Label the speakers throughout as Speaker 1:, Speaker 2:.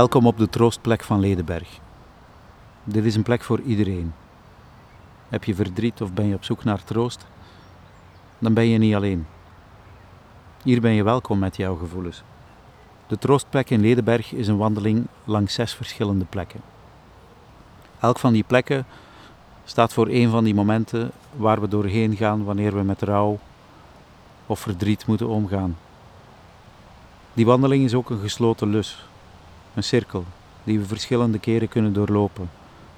Speaker 1: Welkom op de troostplek van Ledenberg. Dit is een plek voor iedereen. Heb je verdriet of ben je op zoek naar troost? Dan ben je niet alleen. Hier ben je welkom met jouw gevoelens. De troostplek in Ledenberg is een wandeling langs zes verschillende plekken. Elk van die plekken staat voor een van die momenten waar we doorheen gaan wanneer we met rouw of verdriet moeten omgaan. Die wandeling is ook een gesloten lus, een cirkel die we verschillende keren kunnen doorlopen,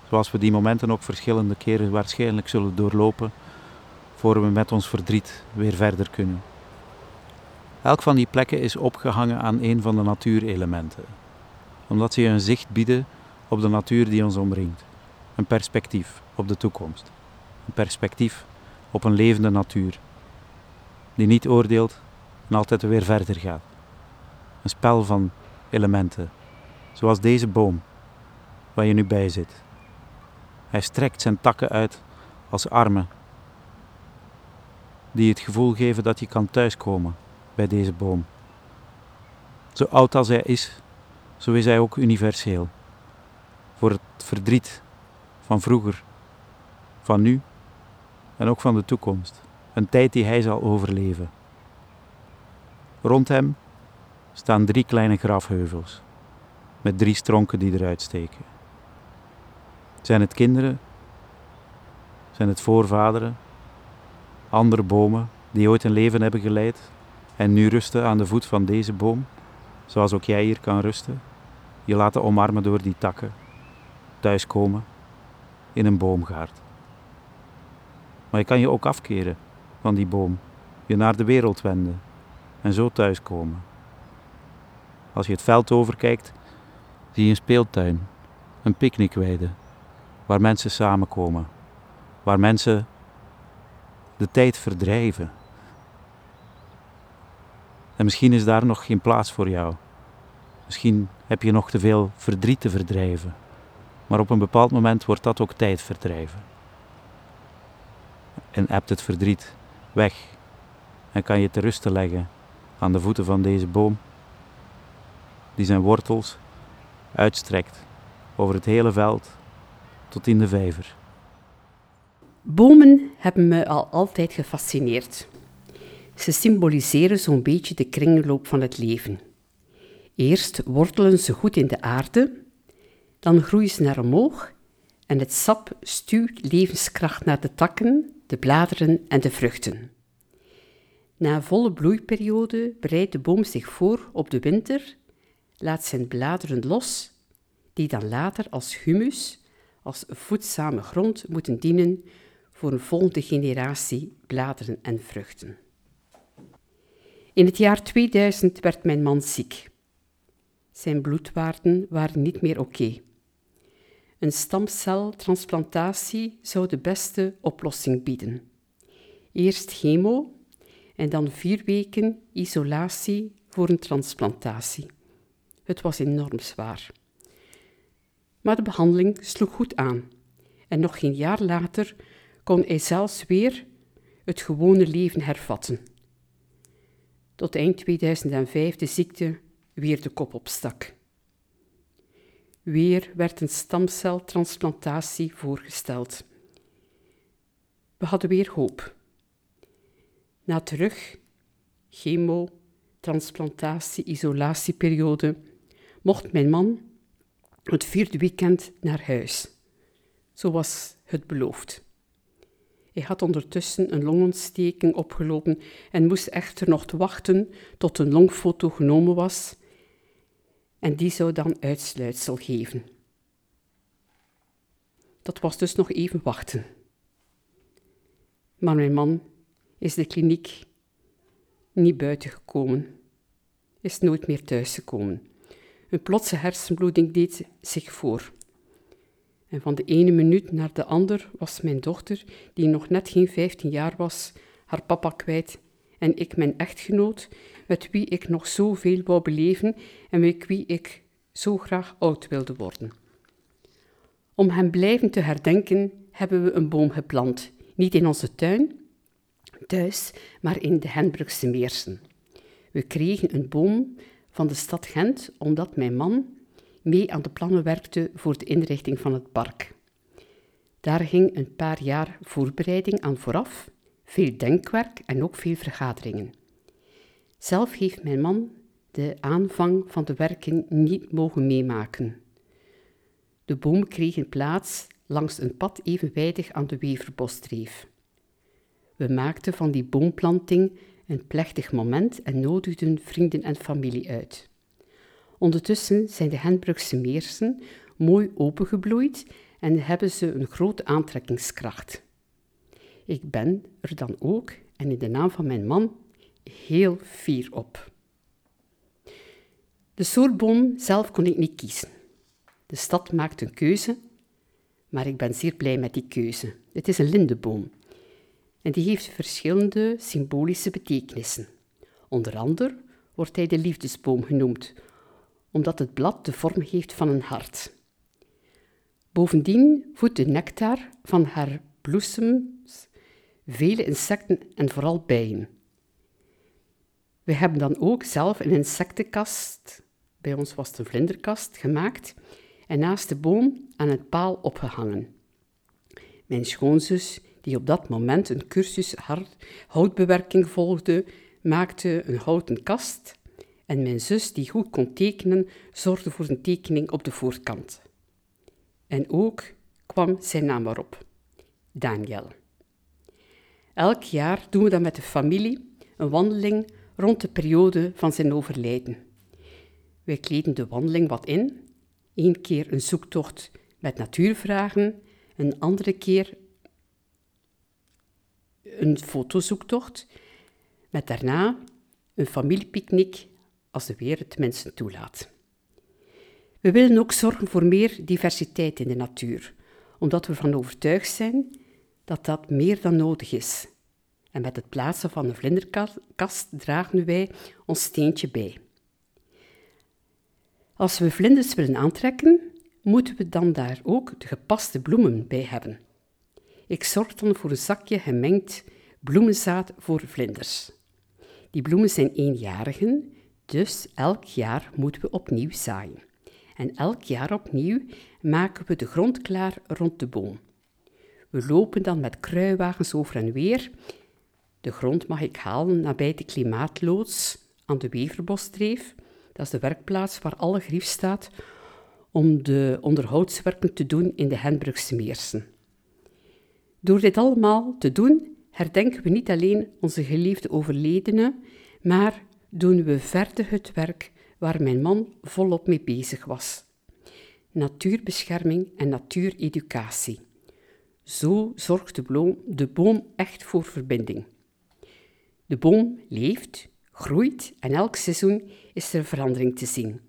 Speaker 1: zoals we die momenten ook verschillende keren waarschijnlijk zullen doorlopen voor we met ons verdriet weer verder kunnen. Elk van die plekken is opgehangen aan een van de natuurelementen, omdat ze een zicht bieden op de natuur die ons omringt, een perspectief op de toekomst, een perspectief op een levende natuur, die niet oordeelt en altijd weer verder gaat. Een spel van elementen, zoals deze boom waar je nu bij zit. Hij strekt zijn takken uit als armen, die het gevoel geven dat je kan thuiskomen bij deze boom. Zo oud als hij is, zo is hij ook universeel. Voor het verdriet van vroeger, van nu en ook van de toekomst. Een tijd die hij zal overleven. Rond hem staan drie kleine grafheuvels met drie stronken die eruit steken. Zijn het kinderen? Zijn het voorvaderen? Andere bomen die ooit een leven hebben geleid en nu rusten aan de voet van deze boom, zoals ook jij hier kan rusten, je laten omarmen door die takken, thuiskomen in een boomgaard. Maar je kan je ook afkeren van die boom, je naar de wereld wenden en zo thuiskomen. Als je het veld overkijkt, zie een speeltuin, een picknickweide, waar mensen samenkomen, waar mensen de tijd verdrijven. En misschien is daar nog geen plaats voor jou. Misschien heb je nog te veel verdriet te verdrijven. Maar op een bepaald moment wordt dat ook tijd verdrijven. En hebt het verdriet weg en kan je te rusten leggen aan de voeten van deze boom, die zijn wortels uitstrekt over het hele veld tot in de vijver.
Speaker 2: Bomen hebben me al altijd gefascineerd. Ze symboliseren zo'n beetje de kringloop van het leven. Eerst wortelen ze goed in de aarde, dan groeien ze naar omhoog en het sap stuurt levenskracht naar de takken, de bladeren en de vruchten. Na een volle bloeiperiode bereidt de boom zich voor op de winter, laat zijn bladeren los, die dan later als humus, als voedzame grond moeten dienen voor een volgende generatie bladeren en vruchten. In het jaar 2000 werd mijn man ziek. Zijn bloedwaarden waren niet meer oké. Een stamceltransplantatie zou de beste oplossing bieden. Eerst chemo en dan vier weken isolatie voor een transplantatie. Het was enorm zwaar. Maar de behandeling sloeg goed aan en nog geen jaar later kon hij zelfs weer het gewone leven hervatten. Tot eind 2005 de ziekte weer de kop opstak. Weer werd een stamceltransplantatie voorgesteld. We hadden weer hoop. Na terug, chemo, transplantatie, isolatieperiode, mocht mijn man het vierde weekend naar huis. Zo was het beloofd. Hij had ondertussen een longontsteking opgelopen en moest echter nog wachten tot een longfoto genomen was en die zou dan uitsluitsel geven. Dat was dus nog even wachten. Maar mijn man is de kliniek niet buiten gekomen, is nooit meer thuisgekomen. Een plotse hersenbloeding deed zich voor. En van de ene minuut naar de ander was mijn dochter, die nog net geen 15 jaar was, haar papa kwijt en ik mijn echtgenoot, met wie ik nog zoveel wou beleven en met wie ik zo graag oud wilde worden. Om hem blijvend te herdenken hebben we een boom geplant, niet in onze tuin, thuis, maar in de Henbrugse Meersen. We kregen een boom van de stad Gent omdat mijn man mee aan de plannen werkte voor de inrichting van het park. Daar ging een paar jaar voorbereiding aan vooraf, veel denkwerk en ook veel vergaderingen. Zelf heeft mijn man de aanvang van de werken niet mogen meemaken. De boom kreeg een plaats langs een pad evenwijdig aan de Weverbosdreef. We maakten van die boomplanting een plechtig moment en nodigden vrienden en familie uit. Ondertussen zijn de Henbrugse meersen mooi opengebloeid en hebben ze een grote aantrekkingskracht. Ik ben er dan ook, en in de naam van mijn man, heel fier op. De soortboom zelf kon ik niet kiezen. De stad maakt een keuze, maar ik ben zeer blij met die keuze. Het is een lindeboom en die heeft verschillende symbolische betekenissen. Onder andere wordt hij de liefdesboom genoemd, omdat het blad de vorm heeft van een hart. Bovendien voedt de nectar van haar bloesems vele insecten en vooral bijen. We hebben dan ook zelf een insectenkast, bij ons was het een vlinderkast, gemaakt en naast de boom aan het paal opgehangen. Mijn schoonzus, die op dat moment een cursus houtbewerking volgde, maakte een houten kast en mijn zus, die goed kon tekenen, zorgde voor een tekening op de voorkant. En ook kwam zijn naam erop, Daniel. Elk jaar doen we dan met de familie een wandeling rond de periode van zijn overlijden. Wij kleden de wandeling wat in. Eén keer een zoektocht met natuurvragen, een andere keer een fotozoektocht, met daarna een familiepicknick als de weer het mensen toelaat. We willen ook zorgen voor meer diversiteit in de natuur, omdat we ervan overtuigd zijn dat dat meer dan nodig is. En met het plaatsen van een vlinderkast dragen wij ons steentje bij. Als we vlinders willen aantrekken, moeten we dan daar ook de gepaste bloemen bij hebben. Ik zorg dan voor een zakje gemengd bloemenzaad voor vlinders. Die bloemen zijn eenjarigen, dus elk jaar moeten we opnieuw zaaien. En elk jaar opnieuw maken we de grond klaar rond de boom. We lopen dan met kruiwagens over en weer. De grond mag ik halen nabij de klimaatloods aan de Weverbosdreef. Dat is de werkplaats waar alle grief staat om de onderhoudswerken te doen in de Henbrugse Meersen. Door dit allemaal te doen, herdenken we niet alleen onze geliefde overledenen, maar doen we verder het werk waar mijn man volop mee bezig was. Natuurbescherming en natuureducatie. Zo zorgt de de boom echt voor verbinding. De boom leeft, groeit en elk seizoen is er verandering te zien.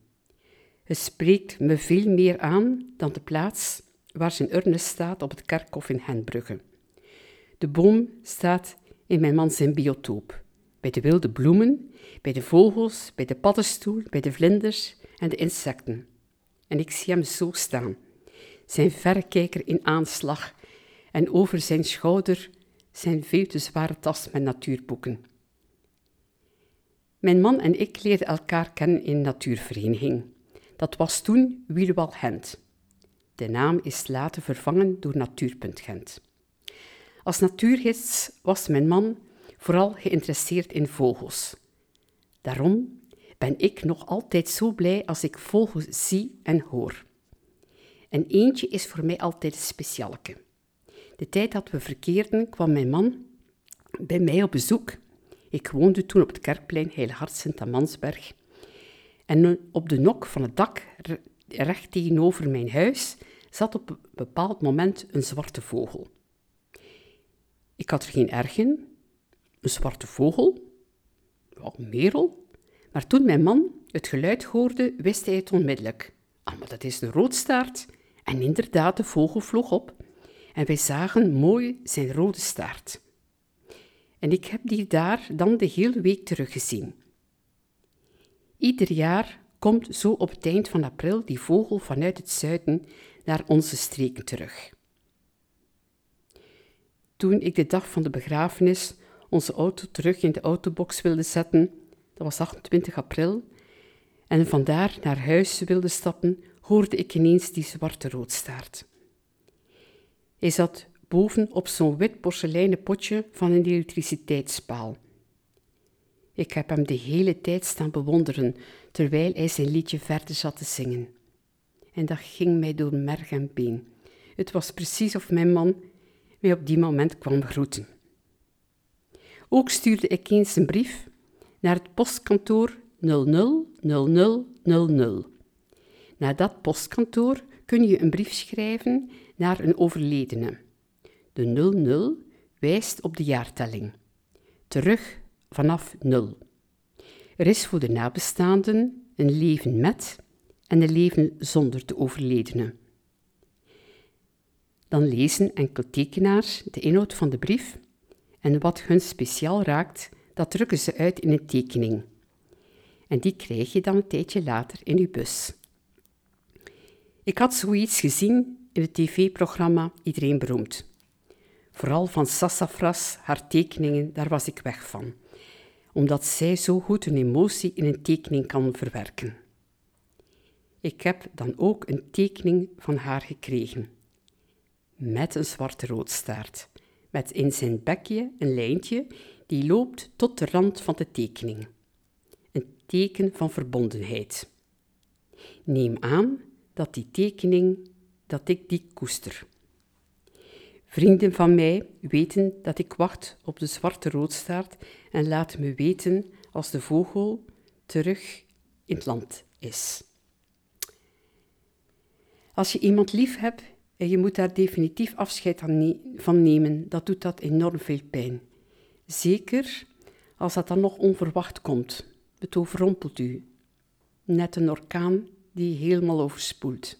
Speaker 2: Het spreekt me veel meer aan dan de plaats waar zijn urne staat op het kerkhof in Henbrugge. De boom staat in mijn man zijn biotoop, bij de wilde bloemen, bij de vogels, bij de paddenstoel, bij de vlinders en de insecten. En ik zie hem zo staan, zijn verrekijker in aanslag en over zijn schouder zijn veel te zware tas met natuurboeken. Mijn man en ik leerden elkaar kennen in natuurvereniging. Dat was toen Wielwal Gent. De naam is later vervangen door Natuurpunt Gent. Als natuurgids was mijn man vooral geïnteresseerd in vogels. Daarom ben ik nog altijd zo blij als ik vogels zie en hoor. En eentje is voor mij altijd een. De tijd dat we verkeerden kwam mijn man bij mij op bezoek. Ik woonde toen op het kerkplein Heilig Sint-Amansberg. En op de nok van het dak, recht tegenover mijn huis, zat op een bepaald moment een zwarte vogel. Ik had er geen erg in, een zwarte vogel, een merel. Maar toen mijn man het geluid hoorde, wist hij het onmiddellijk. Ah, maar dat is een roodstaart. En inderdaad, de vogel vloog op. En wij zagen mooi zijn rode staart. En ik heb die daar dan de hele week teruggezien. Ieder jaar komt zo op het eind van april die vogel vanuit het zuiden naar onze streken terug. Toen ik de dag van de begrafenis onze auto terug in de autobox wilde zetten, dat was 28 april, en vandaar naar huis wilde stappen, hoorde ik ineens die zwarte roodstaart. Hij zat boven op zo'n wit porseleinen potje van een elektriciteitspaal. Ik heb hem de hele tijd staan bewonderen terwijl hij zijn liedje verder zat te zingen. En dat ging mij door merg en been. Het was precies of mijn man mij op die moment kwam groeten. Ook stuurde ik eens een brief naar het postkantoor 000000. Naar dat postkantoor kun je een brief schrijven naar een overledene. De 00 wijst op de jaartelling. Terug vanaf 0. Er is voor de nabestaanden een leven met en een leven zonder de overledene. Dan lezen enkel tekenaars de inhoud van de brief en wat hun speciaal raakt, dat drukken ze uit in een tekening. En die krijg je dan een tijdje later in je bus. Ik had zoiets gezien in het tv-programma Iedereen Beroemd. Vooral van Sassafras, haar tekeningen, daar was ik weg van. Omdat zij zo goed een emotie in een tekening kan verwerken. Ik heb dan ook een tekening van haar gekregen. Met een zwarte roodstaart. Met in zijn bekje een lijntje die loopt tot de rand van de tekening. Een teken van verbondenheid. Neem aan dat die tekening, dat ik die koester. Vrienden van mij weten dat ik wacht op de zwarte roodstaart en laten me weten als de vogel terug in het land is. Als je iemand lief hebt en je moet daar definitief afscheid van nemen, dat doet dat enorm veel pijn. Zeker als dat dan nog onverwacht komt. Het overrompelt u. Net een orkaan die helemaal overspoelt.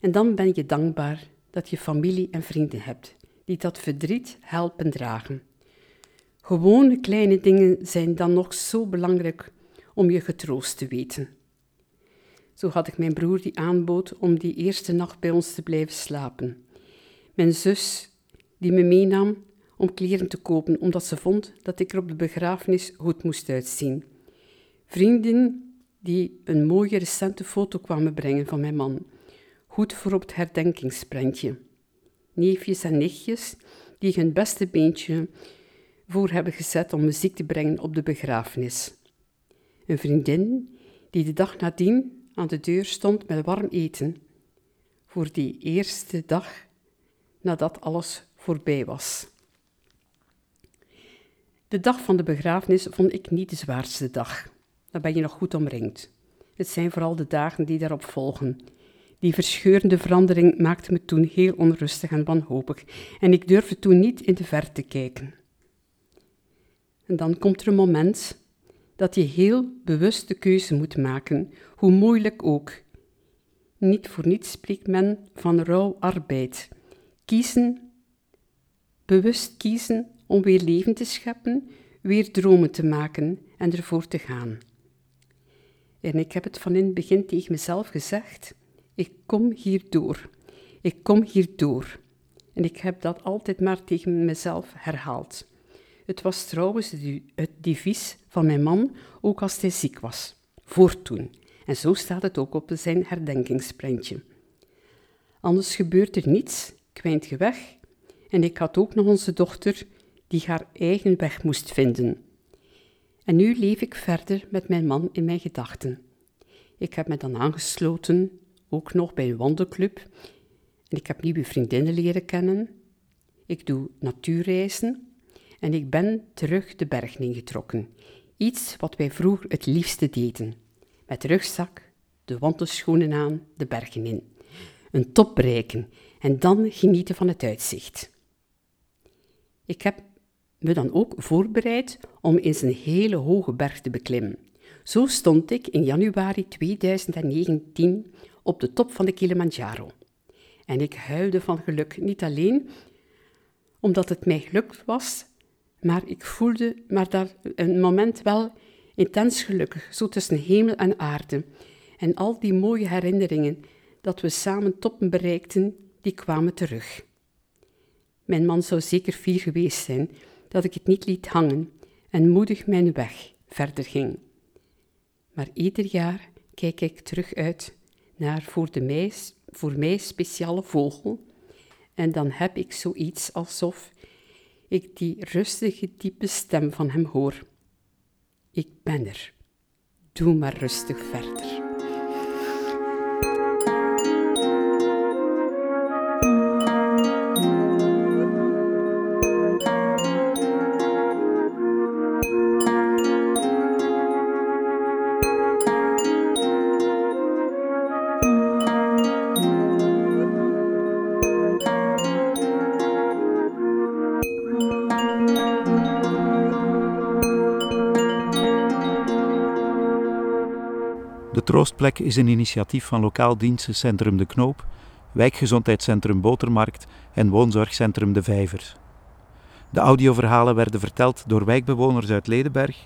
Speaker 2: En dan ben je dankbaar dat je familie en vrienden hebt die dat verdriet helpen dragen. Gewone kleine dingen zijn dan nog zo belangrijk om je getroost te weten. Zo had ik mijn broer die aanbood om die eerste nacht bij ons te blijven slapen. Mijn zus die me meenam om kleren te kopen omdat ze vond dat ik er op de begrafenis goed moest uitzien. Vrienden die een mooie recente foto kwamen brengen van mijn man, goed voor op het herdenkingsprentje. Neefjes en nichtjes die hun beste beentje voor hebben gezet om muziek te brengen op de begrafenis. Een vriendin die de dag nadien aan de deur stond met warm eten, voor die eerste dag nadat alles voorbij was. De dag van de begrafenis vond ik niet de zwaarste dag dan ben je nog goed omringd. Het zijn vooral de dagen die daarop volgen. Die verscheurende verandering maakte me toen heel onrustig en wanhopig en ik durfde toen niet in de verte te kijken. En dan komt er een moment dat je heel bewust de keuze moet maken, hoe moeilijk ook. Niet voor niets spreekt men van rouw arbeid. Kiezen, bewust kiezen om weer leven te scheppen, weer dromen te maken en ervoor te gaan. En ik heb het van in het begin tegen mezelf gezegd: ik kom hier door. Ik kom hier door. En ik heb dat altijd maar tegen mezelf herhaald. Het was trouwens het devies van mijn man, ook als hij ziek was. Voortoen. En zo staat het ook op zijn herdenkingsprentje. Anders gebeurt er niets, kwijnt je weg. En ik had ook nog onze dochter, die haar eigen weg moest vinden. En nu leef ik verder met mijn man in mijn gedachten. Ik heb me dan aangesloten, ook nog bij een wandelclub. En ik heb nieuwe vriendinnen leren kennen. Ik doe natuurreizen. En ik ben terug de bergen ingetrokken. Iets wat wij vroeger het liefste deden. Met rugzak, de wandelschoenen aan, de bergen in. Een top bereiken en dan genieten van het uitzicht. Ik heb me dan ook voorbereid om eens een hele hoge berg te beklimmen. Zo stond ik in januari 2019 op de top van de Kilimanjaro. En ik huilde van geluk, niet alleen omdat het mij gelukt was, maar ik voelde maar daar een moment wel intens gelukkig, zo tussen hemel en aarde. En al die mooie herinneringen dat we samen toppen bereikten, die kwamen terug. Mijn man zou zeker fier geweest zijn dat ik het niet liet hangen en moedig mijn weg verder ging. Maar ieder jaar kijk ik terug uit naar voor, de mij, voor mij speciale vogel. En dan heb ik zoiets alsof ik die rustige, diepe stem van hem hoor. Ik ben er. Doe maar rustig verder.
Speaker 1: De Troostplek is een initiatief van lokaal dienstencentrum De Knoop, wijkgezondheidscentrum Botermarkt en woonzorgcentrum De Vijver. De audioverhalen werden verteld door wijkbewoners uit Ledenberg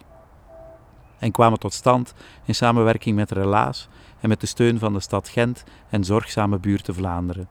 Speaker 1: en kwamen tot stand in samenwerking met Relaas en met de steun van de stad Gent en Zorgzame Buurten Vlaanderen.